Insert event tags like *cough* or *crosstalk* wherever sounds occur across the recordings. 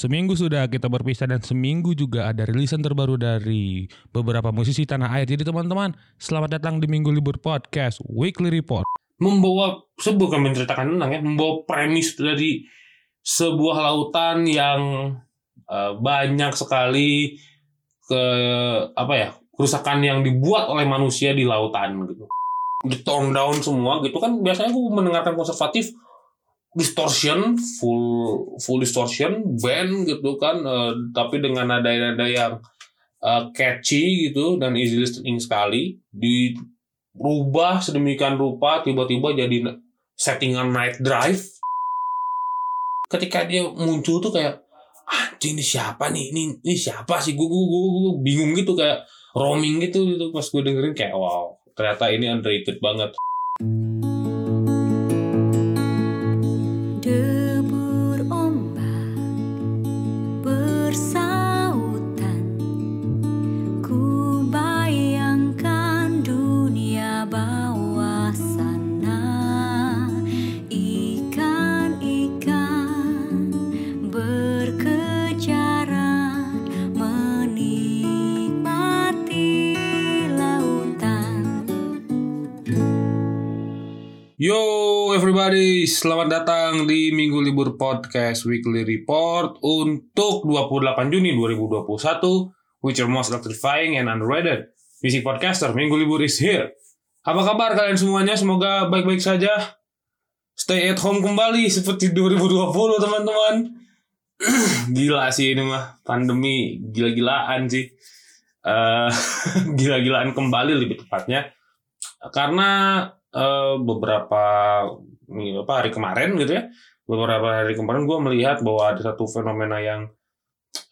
Seminggu sudah kita berpisah dan seminggu juga ada rilisan terbaru dari beberapa musisi tanah air. Jadi teman-teman, selamat datang di Minggu Libur Podcast Weekly Report. membawa sebuah menceritakan tentang ya membawa premis dari sebuah lautan yang eh, banyak sekali ke apa ya kerusakan yang dibuat oleh manusia di lautan gitu di down semua gitu kan biasanya aku mendengarkan konservatif distortion full full distortion band gitu kan eh, tapi dengan nada-nada yang eh, catchy gitu dan easy listening sekali dirubah sedemikian rupa tiba-tiba jadi settingan night drive. Ketika dia muncul tuh kayak anjing ini siapa nih? Ini ini siapa sih? Gue gue gue, gue bingung gitu kayak roaming gitu gitu. Pas gue dengerin kayak wow ternyata ini underrated banget selamat datang di Minggu Libur Podcast Weekly Report untuk 28 Juni 2021 Which are most electrifying and underrated Music Podcaster, Minggu Libur is here. Apa kabar kalian semuanya? Semoga baik-baik saja. Stay at home kembali seperti 2020 teman-teman. *clears throat* Gila sih ini mah. Pandemi gila-gilaan sih. Eh, *laughs* Gila-gilaan kembali lebih tepatnya. Karena eh, beberapa apa hari kemarin gitu ya. Beberapa hari kemarin gue melihat bahwa ada satu fenomena yang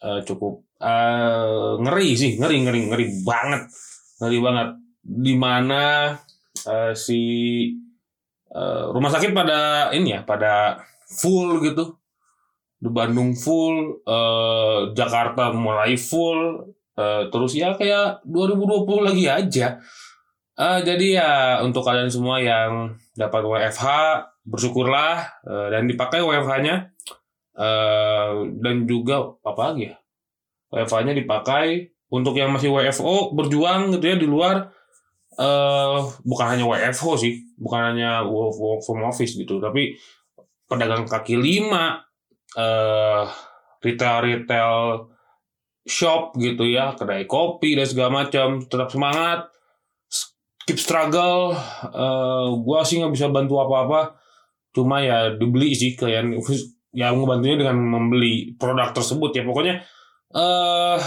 eh, cukup eh, ngeri sih ngeri ngeri ngeri banget. Ngeri banget. Di mana eh, si eh, rumah sakit pada ini ya pada full gitu. Di Bandung full eh, Jakarta mulai full eh, terus ya kayak 2020 lagi aja Eh, jadi ya untuk kalian semua yang dapat WFH bersyukurlah eh, dan dipakai WFH-nya eh, dan juga apa lagi ya? WFH-nya dipakai untuk yang masih WFO berjuang gitu ya di luar. Eh bukan hanya WFO sih bukan hanya work, from office gitu tapi pedagang kaki lima eh retail retail shop gitu ya kedai kopi dan segala macam tetap semangat keep struggle eh gua sih nggak bisa bantu apa-apa. Cuma ya dibeli sih kalian ya ngebantunya dengan membeli produk tersebut ya. Pokoknya eh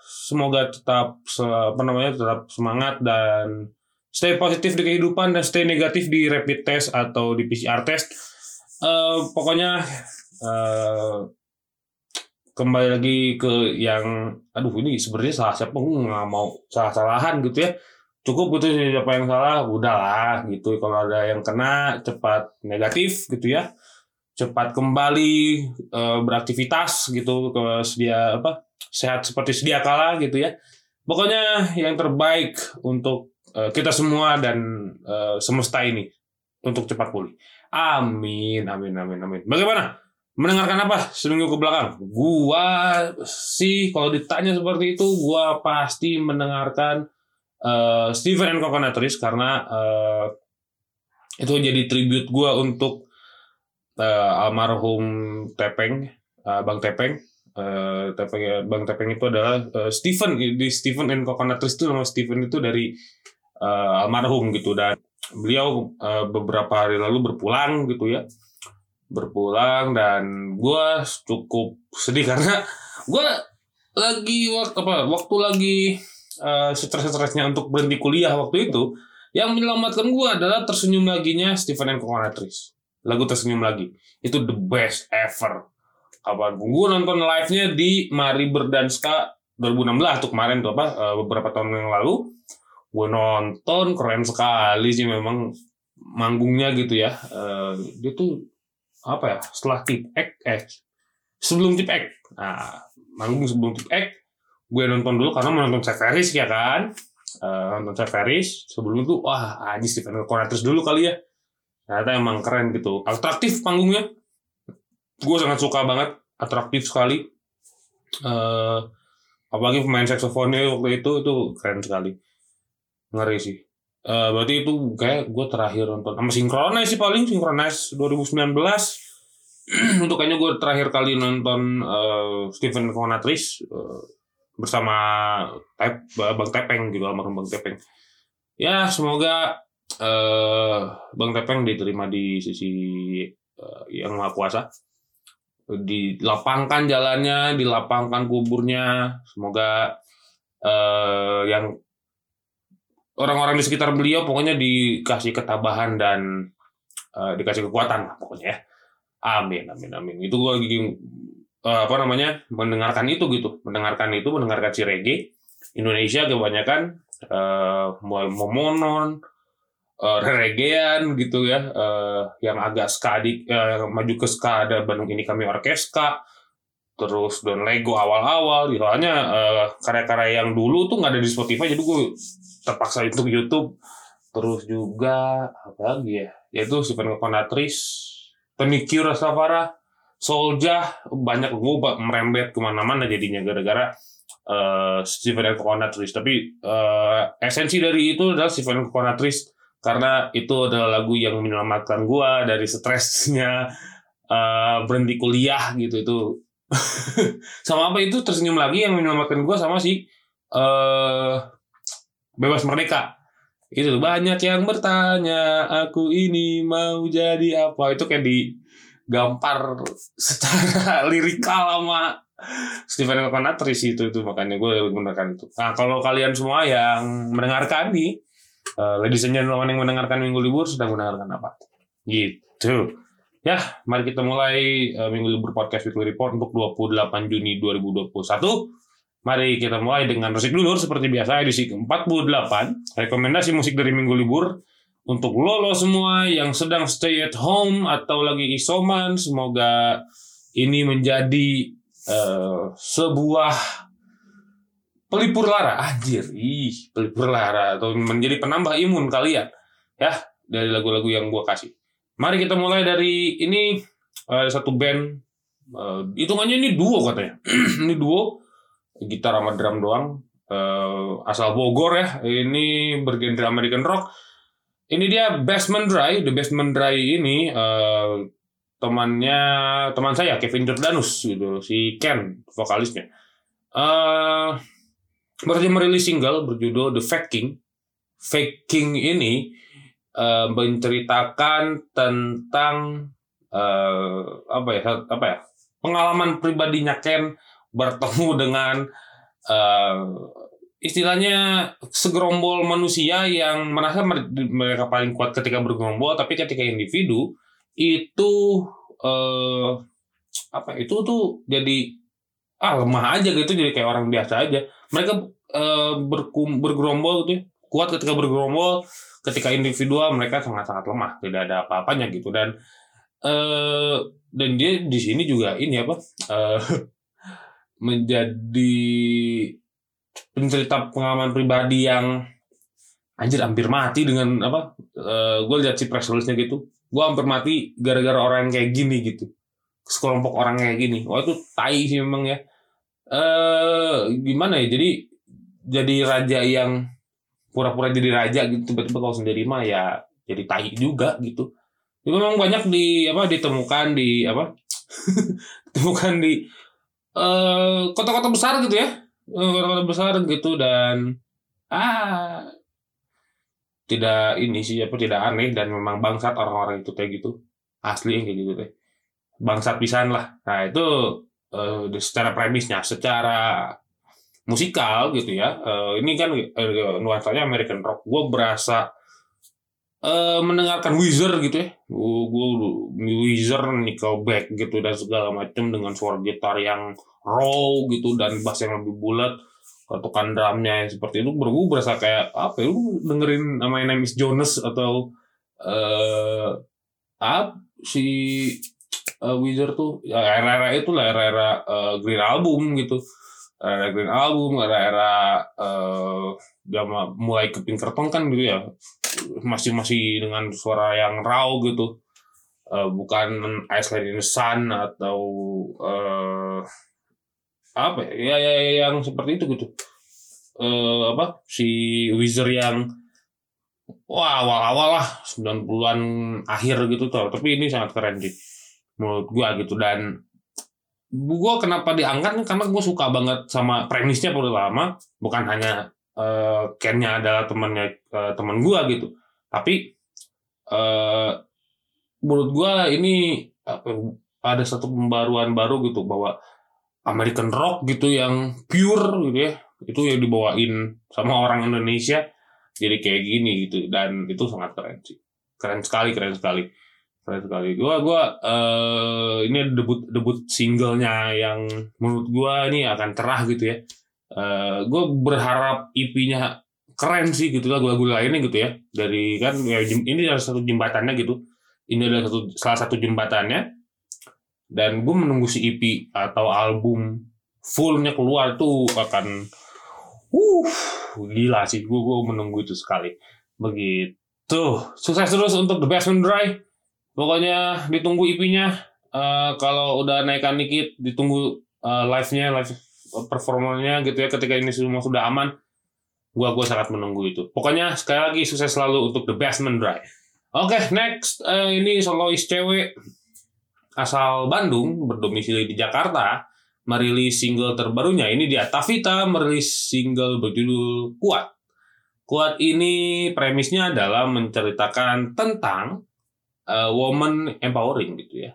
semoga tetap apa namanya tetap semangat dan stay positif di kehidupan dan stay negatif di rapid test atau di PCR test. Eh pokoknya eh kembali lagi ke yang aduh ini sebenarnya salah siapa gue nggak mau salah salahan gitu ya cukup gitu siapa yang salah udahlah gitu. Kalau ada yang kena cepat negatif gitu ya. Cepat kembali eh, beraktivitas gitu ke sedia apa sehat seperti sedia kala gitu ya. Pokoknya yang terbaik untuk eh, kita semua dan eh, semesta ini untuk cepat pulih. Amin amin amin amin. Bagaimana? Mendengarkan apa seminggu ke belakang? Gua sih kalau ditanya seperti itu gua pasti mendengarkan eh, Stephen and Coconut Trees karena eh, itu jadi tribute gua untuk eh, almarhum Tepeng, eh, Bang Tepeng. Eh, Tepeng, Bang Tepeng itu adalah eh, Stephen di Stephen and Coconut Trees itu nama Stephen itu dari eh, almarhum gitu dan beliau eh, beberapa hari lalu berpulang gitu ya berpulang dan gua cukup sedih *laughs* karena gua lagi waktu apa waktu lagi eh, stres-stresnya untuk berhenti kuliah waktu itu yang menyelamatkan gua adalah tersenyum laginya Stephen and Trees lagu tersenyum lagi. Itu the best ever. Kapan gue nonton live-nya di Mari Berdanska 2016 tuh kemarin tuh apa eh, beberapa tahun yang lalu. Gue nonton keren sekali sih memang manggungnya gitu ya. Eh, dia tuh apa ya setelah tip X eh sebelum tip X nah manggung sebelum tip X gue nonton dulu karena mau nonton Severis ya kan? Eh, nonton Severis sebelum itu wah anjir Stephen Conatus dulu kali ya. Ternyata emang keren gitu. Atraktif panggungnya gue sangat suka banget. Atraktif sekali. Eh apalagi pemain saksofonnya waktu itu itu keren sekali. Ngeri sih. Eh berarti itu kayak gue terakhir nonton. Sama Synchronize sih paling Synchronize 2019 untuk *clears throat* kayaknya gue terakhir kali nonton eh, Stephen Conatris eh, bersama Tep, Bang Tepeng gitu almarhum Bang Tepeng. Ya semoga eh Bang Tepeng diterima di sisi eh, yang maha kuasa. Dilapangkan jalannya dilapangkan kuburnya. Semoga eh yang orang-orang di sekitar beliau pokoknya dikasih ketabahan dan eh, dikasih kekuatan lah pokoknya ya. Amin amin amin. Itu gue eh, apa namanya mendengarkan itu gitu. Mendengarkan itu mendengarkan si reggae. Indonesia kebanyakan eh mulai momonon eh, reggaean gitu ya. Eh, yang agak ska di- eh, yang maju ke ska ada Bandung ini kami orkeska terus Don Lego awal-awal. Gitu. soalnya eh, karya-karya yang dulu tuh nggak ada di Spotify jadi gue terpaksa untuk YouTube. Terus juga apa lagi ya? Yaitu Stephen Conatris Tony Q Rastafara Soulja banyak gue merembet ke mana-mana jadinya gara-gara eh Stephen Conatris tapi eh, esensi dari itu adalah Stephen Conatris karena itu adalah lagu yang menyelamatkan gue dari stresnya eh, berhenti kuliah gitu itu. *laughs* Sama apa itu tersenyum lagi yang menyelamatkan gue sama si eh bebas merdeka. Itu banyak yang bertanya aku ini mau jadi apa? Itu kayak digampar secara *laughs* lirikal sama Stephen Conatris itu itu makanya gue menggunakan itu. Nah kalau kalian semua yang mendengarkan nih eh, ladies and gentlemen yang mendengarkan minggu libur sedang mendengarkan apa? Gitu. Ya mari kita mulai eh, minggu libur podcast weekly report untuk 28 Juni 2021 Mari kita mulai dengan musik dulur seperti biasa edisi ke-48. Rekomendasi musik dari minggu libur untuk lolo semua yang sedang stay at home atau lagi isoman. Semoga ini menjadi eh, sebuah pelipur lara. Anjir, ih, pelipur lara atau menjadi penambah imun kalian. Ya, dari lagu-lagu yang gua kasih. Mari kita mulai dari ini eh, satu band eh, hitungannya ini duo katanya. *clears throat* ini duo gitar sama drum doang Eh, asal Bogor ya ini bergenre American rock ini dia Basement Dry. The Basement Dry ini eh, temannya teman saya Kevin Jordanus gitu. Si Ken vokalisnya. Eh baru merilis single berjudul The Faking Faking ini eh, menceritakan tentang eh, apa ya apa ya pengalaman pribadinya Ken bertemu dengan istilahnya segerombol manusia yang merasa mer- mereka paling kuat ketika bergerombol tapi ketika individu itu eh apa itu tuh jadi ah lemah aja gitu jadi kayak orang biasa aja. Mereka eh, berkum, bergerombol gitu ya, kuat ketika bergerombol ketika individual mereka sangat sangat lemah tidak ada apa-apanya gitu. Dan eh dan dia di sini juga ini apa eh *laughs* menjadi pencerita pengalaman pribadi yang anjir hampir mati dengan apa gue lihat si press release-nya gitu. Gue hampir mati gara-gara orang yang kayak gini gitu. Sekelompok orang kayak gini. Wah itu tai sih memang ya. Eh gimana ya jadi jadi raja yang pura-pura jadi raja gitu tiba-tiba kalau sendiri mah ya jadi tai juga gitu. Itu memang banyak di apa ditemukan di apa *laughs* ditemukan di eh, kota-kota besar gitu ya. Eh, kota-kota besar gitu dan ah tidak ini sih apa tidak aneh dan memang bangsat orang-orang itu kayak gitu. Asli kayak gitu teh. Bangsat pisan lah. Nah itu eh, secara premisnya secara musikal gitu ya eh, ini kan eh, nuansanya American rock. Gue berasa eh, mendengarkan Weezer gitu ya. Gue Weezer Nickelback gitu dan segala macam dengan suara gitar yang raw gitu dan bass yang lebih bulat ketukan drumnya yang seperti itu bergu berasa kayak apa ya lu dengerin nama Name is Jonas atau eh apa si eh, Weezer tuh ya era-era itu lah era-era eh, Green Album gitu. Era Green Album era-era gama mulai ke Pinkerton kan gitu ya. Masih masih dengan suara yang raw gitu. Eh, bukan Iceland in the Sun atau eh apa ya, ya, ya yang seperti itu gitu. Eh apa? Si Wizard yang wah awal-awal lah 90-an akhir gitu tuh tapi ini sangat keren sih menurut gua gitu. Dan gua kenapa diangkat karena gua suka banget sama premisnya pertama bukan hanya eh Ken-nya adalah temannya eh, teman gua gitu. Tapi eh menurut gua ini apa, ada satu pembaruan baru gitu bahwa American rock gitu yang pure gitu ya. Itu yang dibawain sama orang Indonesia. Jadi kayak gini gitu. Dan itu sangat keren sih. Keren sekali keren sekali. Keren sekali. Gua gua eh ini debut debut singlenya yang menurut gua ini akan cerah gitu ya. Eh gua berharap EP-nya keren sih gitu lagu-lagu lainnya gitu ya. Dari kan ya, ini adalah satu jembatannya gitu. Ini adalah satu salah satu jembatannya dan gue menunggu si EP atau album fullnya keluar tuh akan uh gila sih. Gue gue menunggu itu sekali. Begitu. Sukses terus untuk The Basement Dry pokoknya ditunggu EP-nya Eh, kalau udah naikkan dikit ditunggu eh, live-nya live performanya gitu ya ketika ini semua sudah aman gua gua sangat menunggu itu. Pokoknya sekali lagi sukses selalu untuk The Basement Dry oke next. Eh, ini solois cewek asal Bandung berdomisili di Jakarta merilis single terbarunya ini dia Tavita merilis single berjudul Kuat. Kuat ini premisnya adalah menceritakan tentang uh, woman empowering gitu ya.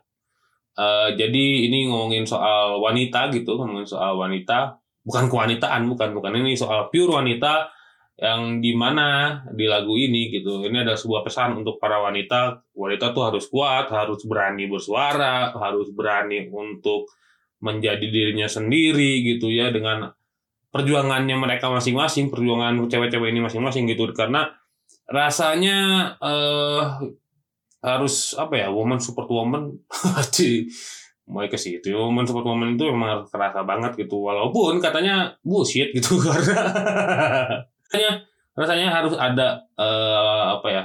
Uh, jadi ini ngomongin soal wanita gitu, ngomongin soal wanita, bukan kewanitaan, bukan bukan ini soal pure wanita yang di mana di lagu ini gitu. Ini ada sebuah pesan untuk para wanita. Wanita tuh harus kuat, harus berani bersuara, harus berani untuk menjadi dirinya sendiri gitu ya dengan perjuangannya mereka masing-masing, perjuangan cewek-cewek ini masing-masing gitu karena rasanya eh harus apa ya woman support woman *laughs* mulai ke situ woman support woman itu memang terasa banget gitu walaupun katanya bullshit gitu *laughs* karena rasanya rasanya harus ada eh, apa ya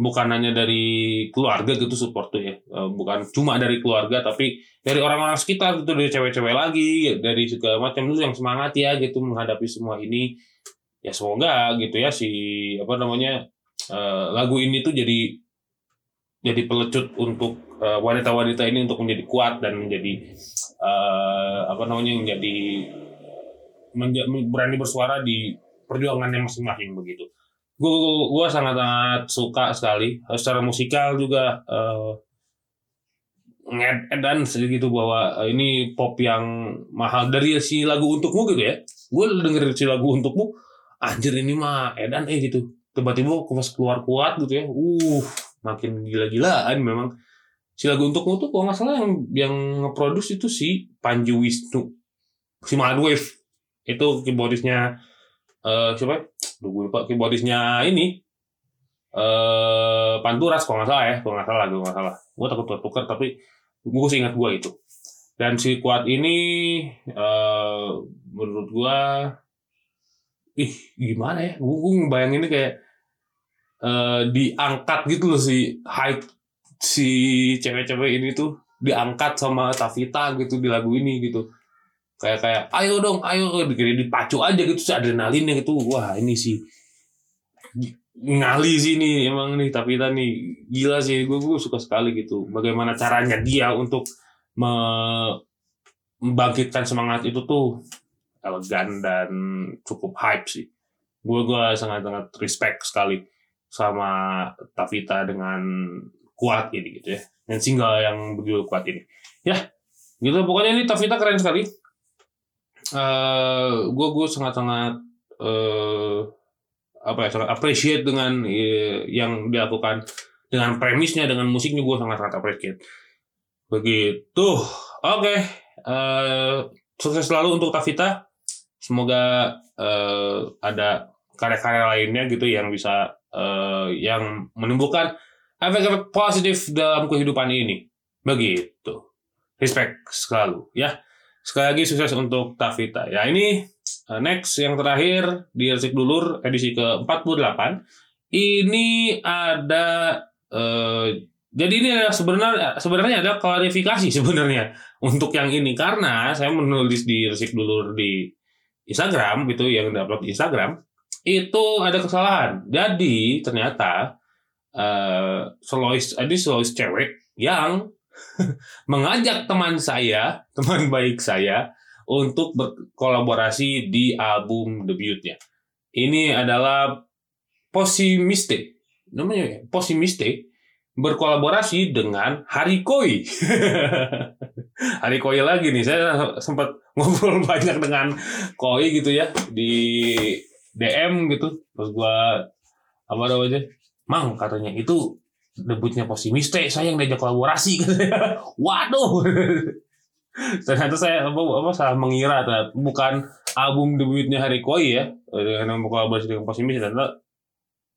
bukan hanya dari keluarga gitu support tuh ya. Eh, bukan cuma dari keluarga tapi dari orang-orang sekitar gitu dari cewek-cewek lagi dari segala macam. Itu yang semangat ya gitu menghadapi semua ini. Ya semoga gitu ya si apa namanya eh, lagu ini tuh jadi jadi pelecut untuk eh, wanita-wanita ini untuk menjadi kuat dan menjadi eh, apa namanya menjadi menja- berani bersuara di perjuangannya masing-masing begitu. Gue gue sangat sangat suka sekali Eh, secara musikal juga eh, ngedan segitu bahwa eh, ini pop yang mahal dari si lagu untukmu gitu ya. Gue dengerin si lagu untukmu, anjir ini mah edan eh gitu. Tiba-tiba pas keluar kuat gitu ya. Uh, makin gila-gilaan memang. Si lagu untukmu tuh kalau nggak salah yang yang nge-produce itu si Panji Wisnu. Si Madwave. Itu keyboardisnya eh siapa? Duh, gue lupa keyboardisnya ini. Eh Panturas kalau nggak salah ya, kalau nggak salah, gue nggak salah. Gue takut tukar tapi gue sih ingat gue itu. Dan si kuat ini eh menurut gue ih gimana ya? Gue, gue ngebayangin ini kayak eh diangkat gitu loh si hype si cewek-cewek ini tuh diangkat sama Tavita gitu di lagu ini gitu kayak kayak ayo dong ayo dipacu aja gitu adrenalinnya gitu wah ini sih ngali sih nih emang nih Tavita nih gila sih gue gue suka sekali gitu bagaimana caranya dia untuk me- membangkitkan semangat itu tuh elegan dan cukup hype sih. Gue gue sangat sangat respect sekali sama Tavita dengan kuat ini gitu ya dan single yang berjudul kuat ini. Ya gitu pokoknya ini Tavita keren sekali eh gue gue sangat sangat eh apa ya sangat appreciate dengan eh, yang dilakukan dengan premisnya dengan musiknya gue sangat sangat appreciate begitu oke eh sukses selalu untuk Tavita semoga eh, ada karya-karya lainnya gitu yang bisa eh, yang menimbulkan efek-efek positif dalam kehidupan ini. Begitu. Respect selalu ya. Sekali lagi sukses untuk Tavita. Ya ini uh, next yang terakhir di Resik Dulur edisi ke-48. Ini ada eh, jadi ini adalah sebenarnya sebenarnya ada klarifikasi *laughs* sebenarnya untuk yang ini karena saya menulis di resik dulu di Instagram itu yang diupload di Instagram itu ada kesalahan. Jadi ternyata eh solois ada solois cewek yang *laughs* mengajak teman saya, *laughs* teman baik saya untuk berkolaborasi di album debutnya. Ini adalah Posimiste. Namanya ya, Posimiste berkolaborasi dengan Harikoi. *laughs* Harikoi lagi nih. Saya sempat ngobrol banyak dengan Koi gitu ya di DM gitu. Terus gua apa namanya? Mang katanya itu debutnya Posimiste, saya yang diajak kolaborasi. *laughs* Waduh. *laughs* ternyata saya apa, apa salah mengira ternyata bukan album debutnya Harikoi ya. Dengan kolaborasi dengan Posimiste ternyata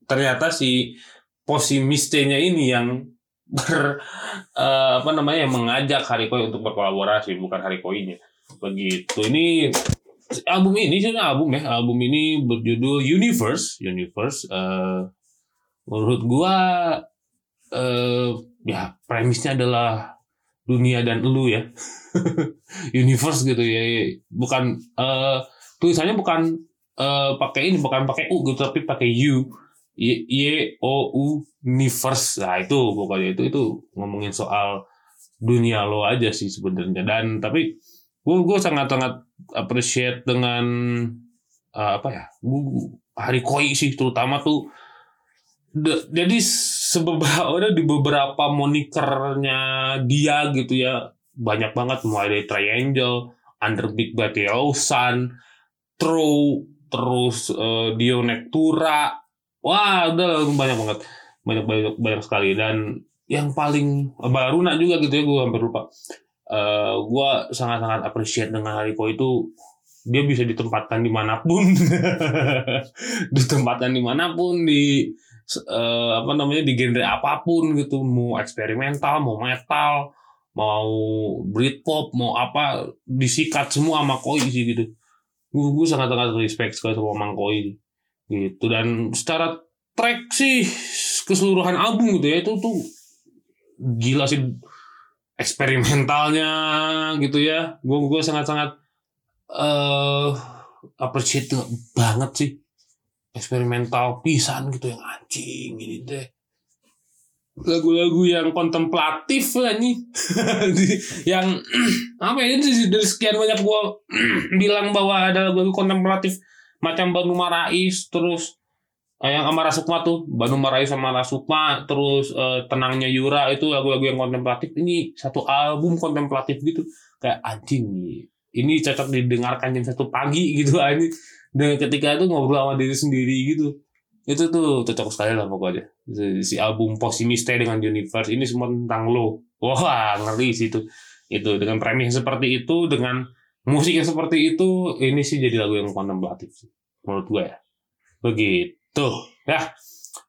ternyata si Posimiste-nya ini yang *laughs* ber eh, apa namanya yang mengajak Harikoi untuk berkolaborasi bukan Harikoi-nya begitu. Ini album ini sih album ya. Album ini berjudul Universe. Universe eh, menurut gua eh, ya premisnya adalah dunia dan lu ya. *laughs* Universe gitu ya. Bukan eh tulisannya bukan eh pakai ini bukan pakai u gitu tapi pakai u. Y, y o u universe. Nah itu pokoknya itu itu ngomongin soal dunia lo aja sih sebenarnya. Dan tapi gue gue sangat sangat appreciate dengan eh, apa ya gue hari koi sih terutama tuh jadi sebeberapa udah *laughs* di beberapa monikernya dia gitu ya. Banyak banget mulai dari Triangle, Under Big Bad Sun, True, terus eh, Dio Nectura, wah udah banyak banget, banyak banyak banyak sekali. Dan yang paling baru nak juga gitu ya gue hampir lupa. Eh gue sangat-sangat appreciate dengan Hariko itu dia bisa ditempatkan di mana pun, *laughs* ditempatkan di mana pun di eh, apa namanya di genre apa pun gitu, mau eksperimental, mau metal, mau Britpop, mau apa disikat semua sama Koi sih gitu. Gue, gue sangat-sangat respect sekali sama Mang Koi gitu dan secara track sih keseluruhan album gitu ya itu tuh gila sih eksperimentalnya gitu ya. Gue gue sangat-sangat eh appreciate banget sih eksperimental pisan gitu yang anjing ini deh lagu-lagu yang kontemplatif lah nih *laughs* yang *clears throat* apa ya dari dari sekian banyak gua *clears throat* bilang bahwa ada lagu-lagu kontemplatif macam Banu Marais terus eh, yang Amara Sukma tuh Banu Marais sama Amara Sukma terus eh, Tenangnya Yura itu lagu-lagu yang kontemplatif. Ini satu album kontemplatif gitu. Kayak anjing ini cocok didengarkan jam satu pagi gitu *laughs* ini dan ketika itu ngobrol sama diri sendiri gitu. Itu tuh cocok sekali lah pokoknya. Si, album Posimiste dengan Universe ini semua tentang lo. Wah ngeri sih itu. Itu dengan premis seperti itu dengan musik yang seperti itu ini sih jadi lagu yang kontemplatif sih menurut gue ya. Begitu. Ya.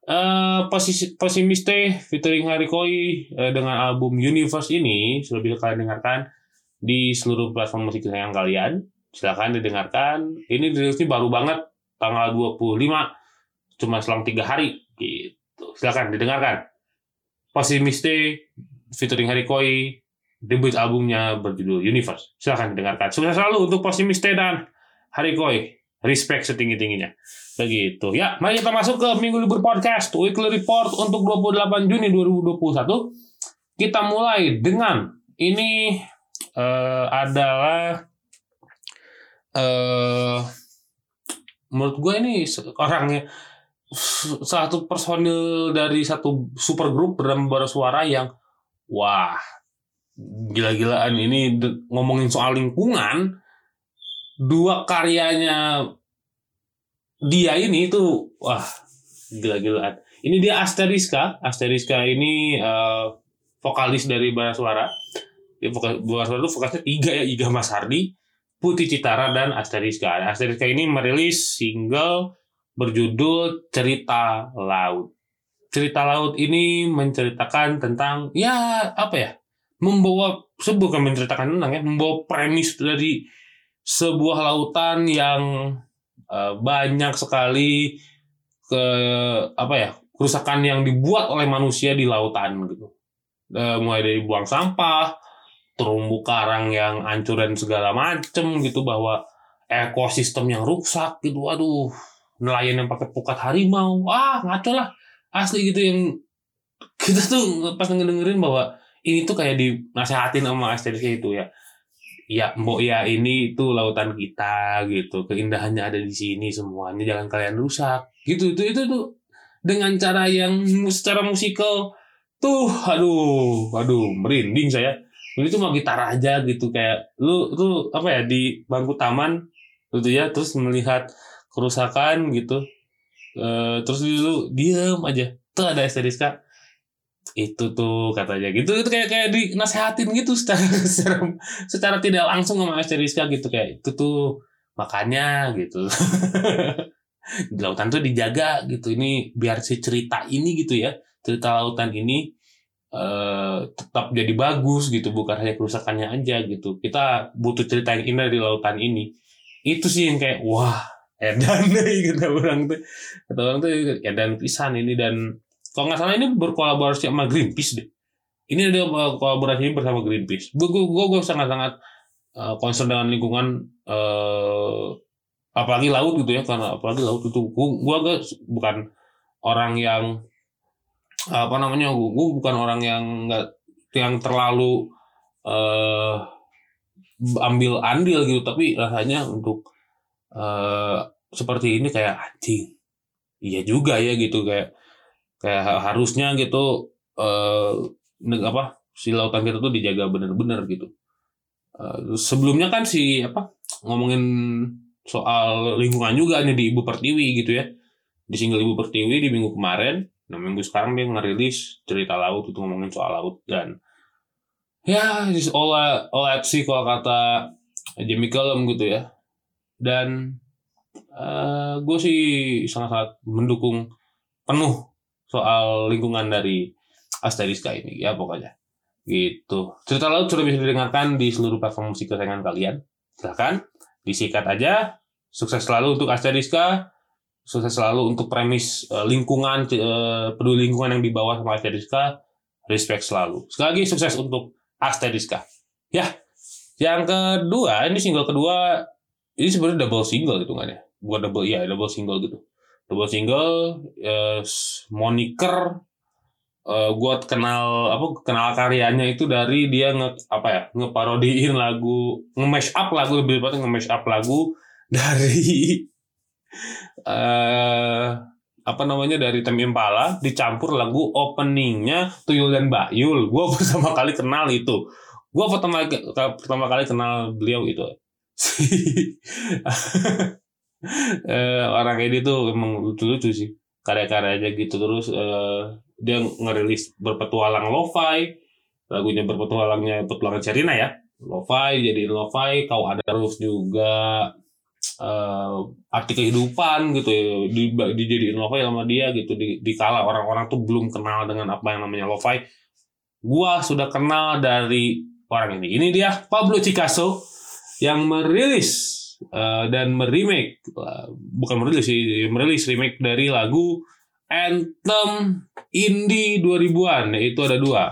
Eh posisi Posimiste featuring Harikoi eh, dengan album Universe ini sudah bisa kalian dengarkan di seluruh platform musik kesayangan kalian silahkan didengarkan. Ini rilisnya baru banget tanggal 25 cuma selang tiga hari gitu. Silakan didengarkan. Posimiste featuring Harikoi debut albumnya berjudul Universe. Silakan didengarkan. Sukses selalu untuk Posimiste dan Harikoi respect setinggi tingginya begitu. Ya mari kita masuk ke minggu libur podcast weekly report untuk 28 Juni 2021 kita mulai dengan ini eh, adalah eh menurut gue ini orangnya satu personil dari satu super grup bernama suara yang wah gila-gilaan ini ngomongin soal lingkungan dua karyanya dia ini tuh wah gila-gilaan. Ini dia Asteriska. Asteriska ini eh, vokalis dari Bara Suara. Dia vokal, Bara Suara itu vokalisnya tiga ya Iga Mas Hardi Putih Citara dan Asteriska Asteriska ini merilis single berjudul Cerita Laut. Cerita Laut ini menceritakan tentang ya apa ya? Membawa sebuah menceritakan tentang ya, membawa premis dari sebuah lautan yang eh, banyak sekali ke apa ya? kerusakan yang dibuat oleh manusia di lautan gitu. Eh, mulai dari buang sampah, terumbu karang yang hancur dan segala macem gitu bahwa ekosistem yang rusak gitu aduh nelayan yang pakai pukat harimau ah ngaco lah asli gitu yang *laughs* kita tuh pas ngedengerin bahwa ini tuh kayak dinasehatin sama STDC itu ya. Ya mbok ya ini itu lautan kita gitu keindahannya ada di sini semuanya jangan kalian rusak gitu itu itu tuh dengan cara yang secara musikal tuh aduh aduh merinding saya tuh mau gitar aja gitu kayak lu tuh apa ya di bangku taman gitu ya terus melihat kerusakan gitu. Eh terus lu diem aja. Tuh ada STDSK itu tuh katanya gitu itu kayak kayak dinasehatin gitu secara *laughs* secara, secara tidak langsung sama STDSK gitu kayak itu tuh makanya gitu. *laughs* Di lautan tuh dijaga gitu ini biar si cerita ini gitu ya cerita lautan ini eh, tetap jadi bagus gitu bukan hanya kerusakannya aja gitu. Kita butuh cerita yang indah di lautan ini. Itu sih yang kayak wah edan *laughs* deh kata orang tuh. Kata orang tuh edan pisan ini. Dan kalau nggak salah ini berkolaborasi sama Greenpeace deh. Ini ada uh, kolaborasi bersama Greenpeace. Gue gue gue sangat sangat uh, concern dengan lingkungan eh apalagi laut gitu ya karena apalagi laut itu gue gue bukan orang yang apa namanya gue, gue bukan orang yang nggak yang terlalu eh ambil andil gitu tapi rasanya untuk eh seperti ini kayak anjing iya juga ya gitu kayak kayak ha- harusnya gitu neg- apa si lautan kita tuh dijaga bener-bener gitu. Eh, sebelumnya kan si apa ngomongin soal lingkungan juga nih di Ibu Pertiwi gitu ya. Di single Ibu Pertiwi di minggu kemarin nah minggu sekarang dia ngerilis cerita laut itu ngomongin soal laut dan ya this all I, all I see kalau kata Jamie Cullum gitu ya. Dan eh gue sih sangat-sangat mendukung penuh soal lingkungan dari Asteriska ini ya pokoknya. Gitu. Cerita laut sudah bisa didengarkan di seluruh platform musik kesayangan kalian. Silahkan disikat aja. Sukses selalu untuk Asteriska sukses selalu untuk premis eh, lingkungan eh, peduli lingkungan yang dibawa sama Asteriska respect selalu. Sekali lagi sukses untuk Asteriska ya yang kedua ini single kedua ini sebenarnya double single hitungannya bukan double ya double single gitu. Double single eh, moniker eh gue kenal apa kenal karyanya itu dari dia nge apa ya ngeparodiin lagu nge-mash up lagu lebih tepatnya nge-mash up lagu *laughs* dari eh apa namanya dari Tem Impala dicampur lagu openingnya Tuyul dan Bayul. Gue *laughs* pertama kali kenal itu. Gue pertama pertama kali kenal beliau itu. *laughs* Eh, orang ini tuh emang lucu-lucu sih. Karya-karyanya gitu. Terus eh, dia ngerilis berpetualang lo-fi. Lagunya berpetualangnya petualangan Sherina ya. Lo-fi jadi lo-fi. Kau ada terus juga eh, arti kehidupan gitu ya. Di, dijadiin lo-fi sama dia gitu. Di, di kala orang-orang tuh belum kenal dengan apa yang namanya lo-fi. Gua sudah kenal dari orang ini. Ini dia Pablo Picasso yang merilis uh, dan meremake uh, bukan merilis sih merilis remake dari lagu Anthem Indie 2000-an yaitu ada dua.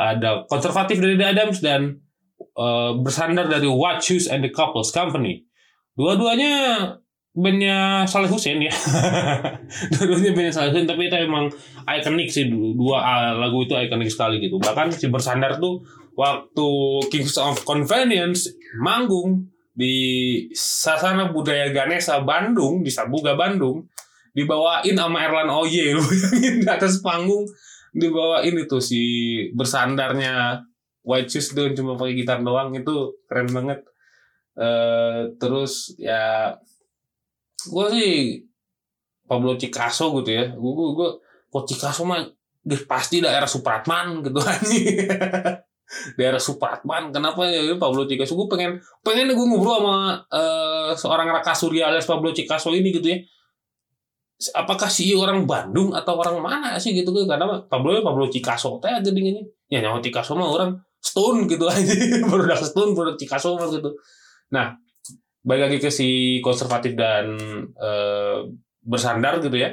Ada konservatif dari The Adams dan uh, bersandar dari What Shoes and the Couples Company dua-duanya bandnya Saleh Hussein ya. *laughs* Dua-duanya bandnya Saleh Hussein tapi itu emang ikonik sih dua uh, lagu itu ikonik sekali gitu. Bahkan si bersandar tuh waktu Kings of Convenience manggung di Sasana Budaya Ganesha Bandung di Sabuga Bandung dibawain sama Erlan Oye lu di atas panggung dibawain itu si bersandarnya White Shoes tuh cuma pakai gitar doang itu keren banget eh terus ya gue sih Pablo Picasso gitu ya. Gue gue gue kok Picasso mah dia pasti daerah Supratman gitu *laughs* daerah Supratman kenapa ya Pablo Picasso. Gue pengen pengen gue ngobrol sama eh, seorang Raka Surya alias Pablo Picasso ini gitu ya. Apakah si orang Bandung atau orang mana sih gitu kan karena Pablo ya Pablo Picasso teh gede ini ya nyawa Picasso mah orang stone gitu aja. *laughs* Udah stone baru Picasso gitu nah balik lagi ke si konservatif dan eh, bersandar gitu ya.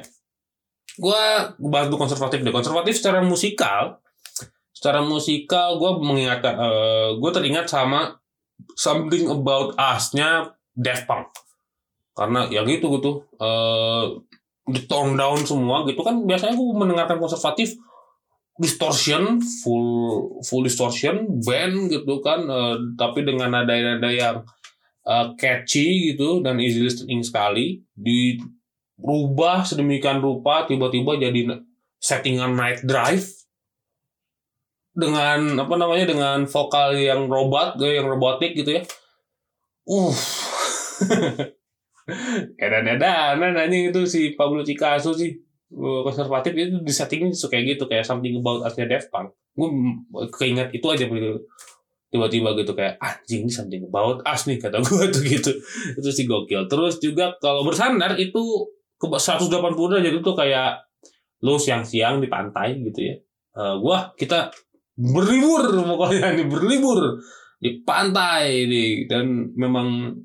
Gua bahas tuh konservatif deh. Konservatif secara musikal secara musikal gue mengingatkan eh gue teringat sama something about us-nya Daft Punk. Karena ya gitu gitu. Eh di tone down semua gitu. Kan biasanya gue mendengarkan konservatif distortion full full distortion band gitu kan. Eh, tapi dengan nada-nada yang eh, catchy gitu dan easy listening sekali dirubah sedemikian rupa tiba-tiba jadi settingan night drive dengan apa namanya dengan vokal yang robot yang robotik gitu ya. Uh. *laughs* Edan-edan anjing itu si Pablo Picasso sih Uh, konservatif itu di settingnya kayak gitu kayak something about us-nya Daft Punk. Gue keinget itu aja begitu tiba-tiba gitu kayak anjing ini something about us nih kata gue tuh gitu. Itu sih gokil. Terus juga kalau bersandar itu ke 180 derajat itu kayak lu siang-siang di pantai gitu ya. Eh gua kita berlibur pokoknya nih berlibur di pantai nih. Dan memang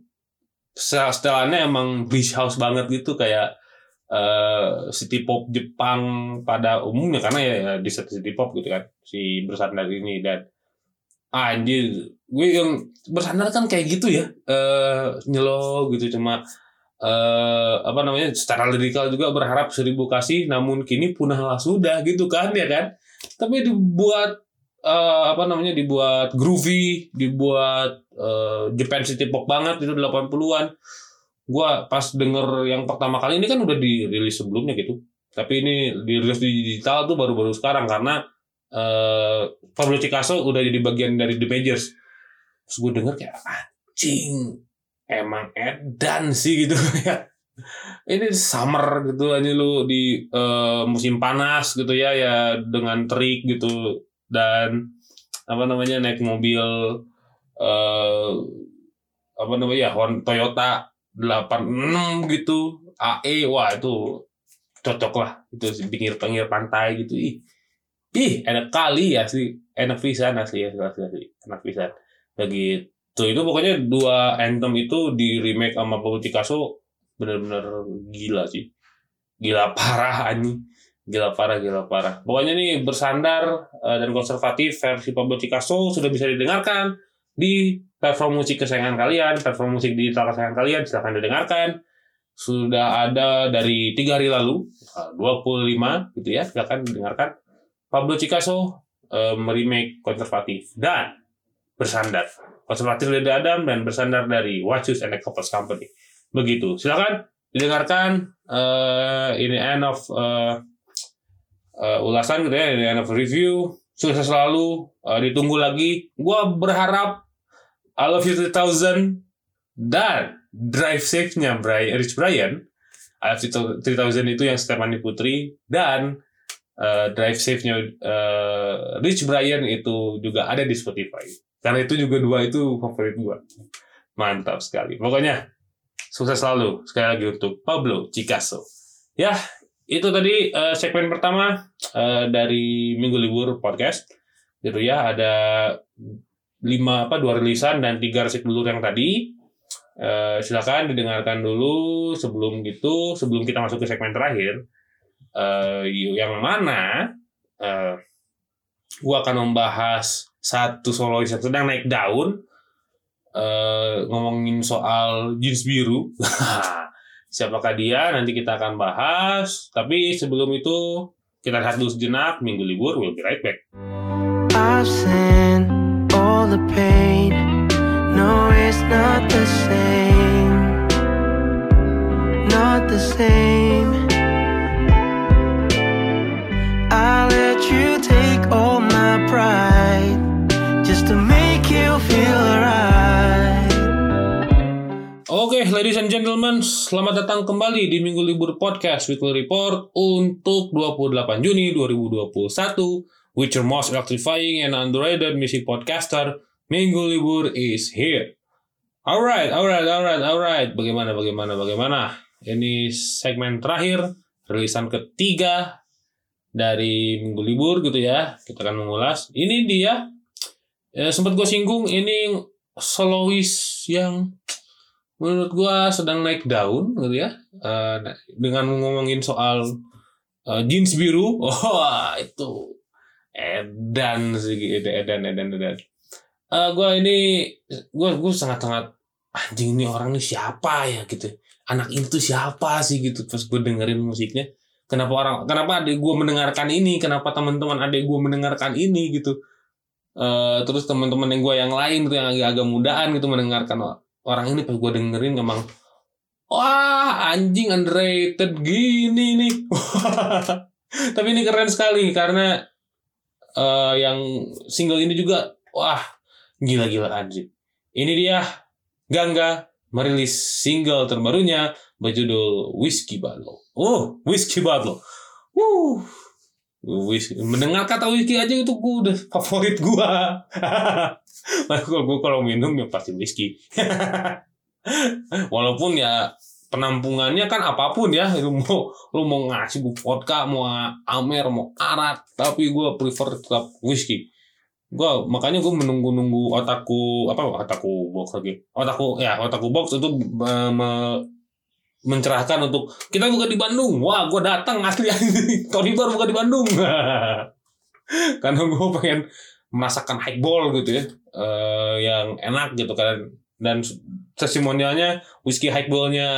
setelannya emang beach house banget gitu kayak eh city pop Jepang pada umumnya. Karena ya, ya di city pop gitu kan si bersandar ini. Dan anjir gue yang bersandar kan kayak gitu ya. Eh nyelo gitu cuma eh apa namanya secara lirikal juga berharap seribu kasih namun kini punahlah sudah gitu kan ya kan? Tapi dibuat eh, apa namanya dibuat groovy dibuat eh, Japan City Pop banget itu 80-an gua pas denger yang pertama kali ini kan udah dirilis sebelumnya gitu. Tapi ini dirilis di digital tuh baru-baru sekarang karena eh Pablo Picasso udah jadi bagian dari The Majors. Terus gue denger kayak anjing emang edan sih gitu. Ya *laughs* ini summer gitu aja lu di eh, musim panas gitu ya ya dengan terik gitu. Dan apa namanya naik mobil eh apa namanya ya Hon- Toyota 86 gitu AE wah itu cocok lah. Itu di pinggir-pinggir pantai gitu. Ih ih enak kali ya sih enak pisan asli ya asli, asli. enak pisan. Begitu itu pokoknya dua anthem itu di remake sama Pablo Picasso bener-bener gila sih. Gila *laughs* parah ani gila parah gila parah. Pokoknya nih bersandar eh, dan konservatif versi Pablo Picasso sudah bisa didengarkan di platform musik kesayangan kalian platform musik digital kesayangan kalian silahkan didengarkan. Sudah ada dari tiga hari lalu eh, 25 gitu ya silahkan didengarkan Pablo Picasso eh, meremake konservatif dan bersandar. Konservatif dari Adam dan bersandar dari Watchus and the Couples Company. Begitu. Silakan didengarkan eh, ini end of eh, eh, ulasan gitu ya ini end of review. Sukses selalu. Eh, ditunggu lagi. Gua berharap I love you 3000 dan drive safe-nya Brian, Rich Brian. I love you 3000 itu yang Stephanie Putri dan eh, drive safe-nya eh, Rich Brian itu juga ada di Spotify. Karena itu juga dua itu favorit gua. Mantap sekali. Pokoknya sukses selalu. Sekali lagi untuk Pablo Picasso. Ya itu tadi eh, segmen pertama eh, dari minggu libur podcast. Gitu ya ada lima apa dua rilisan dan tiga resik dulu yang tadi. Eh, silakan didengarkan dulu sebelum gitu sebelum kita masuk ke segmen terakhir eh, yang mana eh, gua akan membahas satu solois yang sedang naik daun eh, ngomongin soal jeans biru. *laughs* Siapakah dia? Nanti kita akan bahas. Tapi sebelum itu kita lihat dulu sejenak minggu libur we'll be right back. Not the same. You take all my pride just to make you feel right. Oke, ladies and gentlemen, selamat datang kembali di Minggu Libur Podcast Weekly Report untuk 28 Juni 2021 with your most electrifying and underrated music podcaster, Minggu Libur is here. Alright, alright, alright, alright. Bagaimana, bagaimana, bagaimana? Ini segmen terakhir, rilisan ketiga dari Minggu Libur gitu ya. Kita akan mengulas. Ini dia, eh, sempat gue singgung, ini solois yang menurut gua sedang naik daun gitu ya Eh, dengan ngomongin soal eh, jeans biru *laughs* wah itu Edan sih Edan Edan Edan. Eh gue ini gue gue sangat sangat anjing ini orang ini siapa ya gitu. Anak itu siapa sih gitu pas gue dengerin musiknya. Kenapa orang kenapa adik gue mendengarkan ini? Kenapa teman-teman adik gue mendengarkan ini gitu? Eh terus teman-teman yang gue yang lain tuh yang agak-agak mudaan gitu mendengarkan orang ini pas gue dengerin emang wah anjing underrated gini nih. *laughs* Tapi ini keren sekali karena eh yang single ini juga wah gila-gila anjing. Ini dia Gangga merilis single terbarunya berjudul Whiskey Bottle. Oh, Whiskey Bottle. Wuh. Whisky. Mendengar kata whisky aja itu gue udah favorit gua. *laughs* kalau gue kalau minum ya pasti whisky. *laughs* Walaupun ya penampungannya kan apa pun ya lu mau lu mau ngasih gue vodka mau amer mau arak tapi gue prefer tetap whisky gue makanya gue menunggu nunggu otakku apa otakku box lagi otakku ya otakku box itu me- mencerahkan untuk kita buka di Bandung. Wah gue datang asli. *laughs* Tony Bar buka di Bandung. *laughs* Karena gue pengen merasakan highball gitu ya. Eh, yang enak gitu kan. Dan testimonialnya whisky highballnya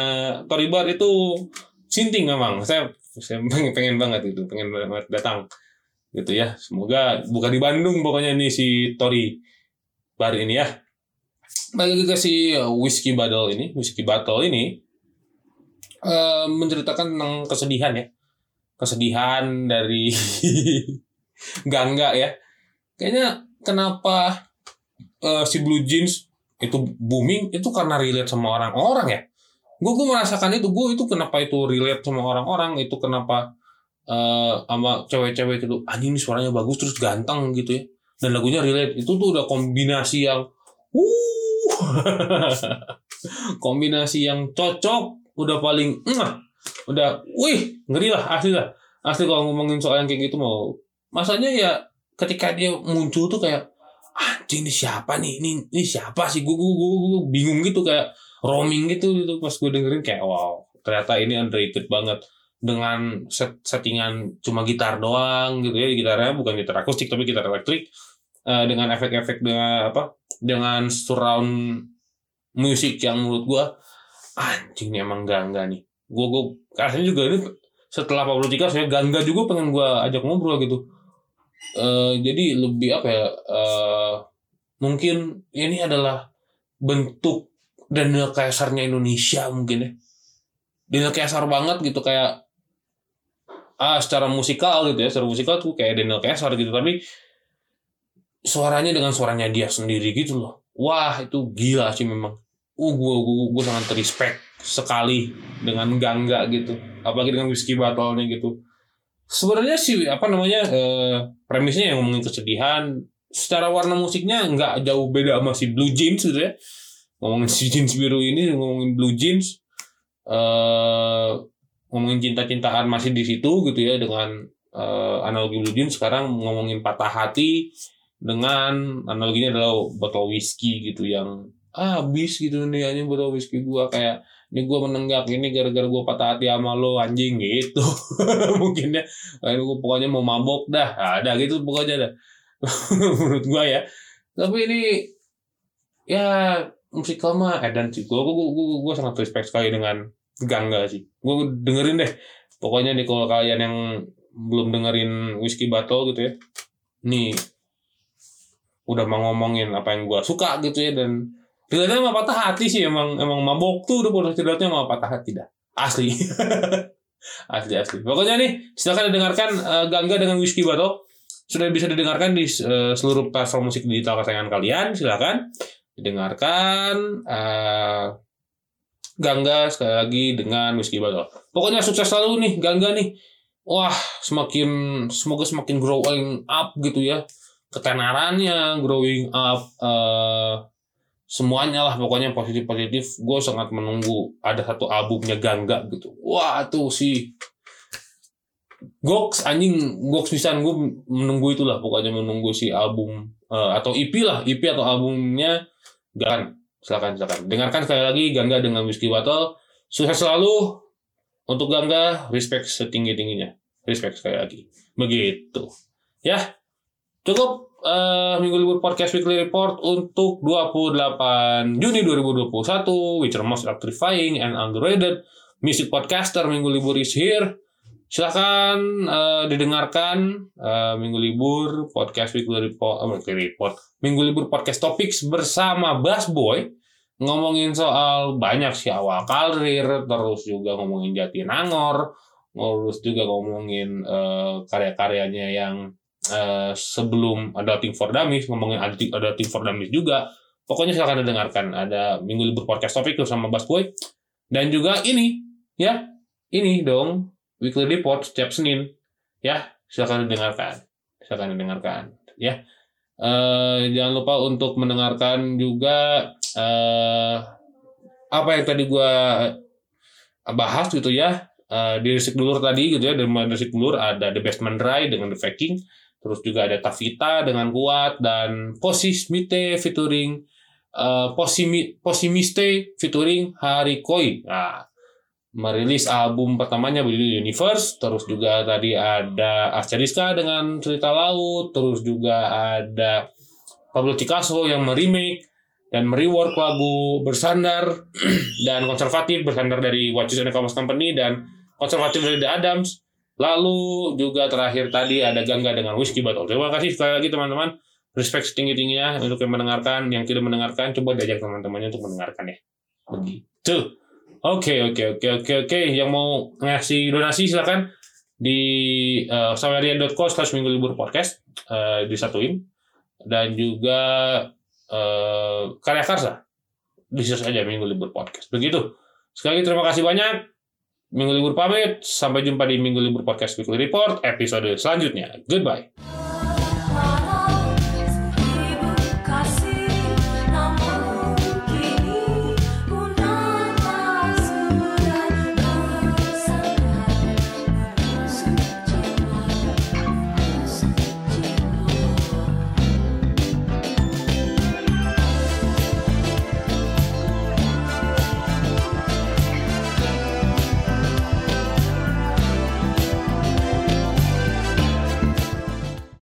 Tory Bar itu sinting memang. Saya saya pengen, pengen banget itu pengen banget datang gitu ya. Semoga bukan di Bandung pokoknya nih si Tory Bar ini ya. Lagi ke si whisky bottle ini whisky bottle ini eh, menceritakan tentang kesedihan ya. Kesedihan dari *laughs* Gangga ya. Kayaknya kenapa eh, si Blue Jeans itu booming? Itu karena relate sama orang-orang ya? Gue gue merasakan itu. Gue itu kenapa itu relate sama orang-orang? Itu kenapa eh sama cewek-cewek itu anjing ini suaranya bagus terus ganteng gitu ya. Dan lagunya relate. Itu tuh udah kombinasi yang uh *laughs* kombinasi yang cocok udah paling "Mwah." udah wih ngeri lah asli lah. Asli kalau ngomongin soal yang kayak gitu mau. Masanya ya ketika dia muncul tuh kayak anjing ini siapa nih? Ini ini siapa sih? Gue gue gue bingung gitu kayak roaming gitu gitu. Pas gue dengerin kayak wow ternyata ini underrated banget. Dengan set settingan cuma gitar doang gitu ya. Gitarnya bukan gitar akustik tapi gitar elektrik. Eh, dengan efek-efek dengan apa dengan surround musik yang menurut gue anjing ini emang gangga nih. Gue gue rasanya juga ini setelah Pablo Tika saya gangga juga pengen gue ajak ngobrol gitu. Eh, jadi lebih apa ya eh, mungkin ini adalah bentuk Daniel Caesarnya Indonesia mungkin ya. Daniel Caesar banget gitu kayak ah secara musikal gitu ya secara musikal tuh kayak Daniel Caesar gitu. Tapi suaranya dengan suaranya dia sendiri gitu loh. Wah itu gila sih memang uh gue gue gue sangat respect sekali dengan Gangga gitu. Apalagi dengan Whiskey Battle-nya gitu. Sebenarnya sih apa namanya eh, premisnya yang ngomongin kesedihan. Secara warna musiknya nggak jauh beda sama si Blue Jeans gitu ya ngomongin si jeans biru ini ngomongin Blue Jeans eh ngomongin cinta-cintaan masih di situ gitu ya dengan eh, analogi Blue Jeans. Sekarang ngomongin patah hati dengan analoginya adalah botol whisky gitu yang ah, habis gitu nih aja botol whisky gua kayak ini gua menenggak ini gara-gara gua patah hati sama lo anjing gitu. *laughs* Mungkin ya gua pokoknya mau mabok dah. Ada gitu pokoknya dah. *laughs* Menurut gua ya. Tapi ini ya musikal mah edan sih. Gua gua, gua, gua, gua sangat respect sekali dengan Gangga sih. Gua dengerin deh. Pokoknya nih kalau kalian yang belum dengerin Whiskey Battle gitu ya nih udah mau ngomongin apa yang gua suka gitu ya dan relate sama patah hati sih emang emang mabok tuh udah pada relate sama patah hati dah. Asli. *laughs* Asli asli. Pokoknya nih silakan didengarkan eh, Gangga dengan Whiskey Battle sudah bisa didengarkan di eh, seluruh platform musik digital kesayangan kalian silakan. Didengarkan eh, Gangga sekali lagi dengan Whiskey Battle pokoknya sukses selalu nih Gangga nih. Wah semakin semoga semakin growing up gitu ya. Ketenarannya growing up eh, semuanya lah pokoknya positif positif gue sangat menunggu ada satu albumnya Gangga gitu. Wah tuh si Gox anjing Gox pisan gue menunggu itulah pokoknya menunggu si album eh, atau EP lah EP atau albumnya Gan silakan silakan. Dengarkan sekali lagi Gangga dengan Whiskey Bottle. Sukses selalu untuk Gangga. Respect setinggi tingginya respect sekali lagi. Begitu. Ya Cukup eh, Minggu Libur Podcast Weekly Report untuk 28 Juni 2021 which are most electrifying and underrated music podcaster. Minggu Libur is here. Silahkan eh, didengarkan eh, Minggu Libur Podcast Weekly Report, eh, Weekly Report. Minggu Libur Podcast Topics bersama Bass Boy ngomongin soal banyak sih awal karir, terus juga ngomongin Jatinangor, terus juga ngomongin eh, karya-karyanya yang eh, sebelum Adulting for Dummies, ngomongin Adulting for Dummies juga. Pokoknya silahkan didengarkan. Ada Minggu Libur Podcast Topik sama Bass Boy. Dan juga ini, ya, ini dong, Weekly Report setiap Senin. Ya, silahkan didengarkan. Silahkan didengarkan. Ya. Eh, jangan lupa untuk mendengarkan juga eh, apa yang tadi gua bahas gitu ya. Eh, di Resik Dulur tadi gitu ya, di Resik Dulur ada The Best Man Dry dengan The Faking. Terus juga ada Tavita dengan Kuat dan Posismite featuring eh, Posimi, Posimiste featuring Harikoi. Nah, merilis album pertamanya berjudul Universe, terus juga tadi ada Arcadiska dengan cerita laut, terus juga ada Pablo Picasso yang meremake dan merework lagu bersandar *clears throat* dan konservatif bersandar dari Watches and Commerce Company dan konservatif dari The Adams. Lalu juga terakhir tadi ada Gangga dengan Whiskey Bottle. Terima kasih sekali lagi teman-teman. Respect setinggi-tingginya untuk yang mendengarkan, yang tidak mendengarkan coba diajak teman-temannya untuk mendengarkan ya. Begitu. Oke, oke, oke, oke, oke. Yang mau ngasih donasi silakan di uh, saweria.co slash minggu libur podcast eh, disatuin dan juga eh, karya karsa bisa saja minggu libur podcast begitu sekali lagi terima kasih banyak minggu libur pamit. Sampai jumpa di minggu libur podcast weekly report episode selanjutnya. Goodbye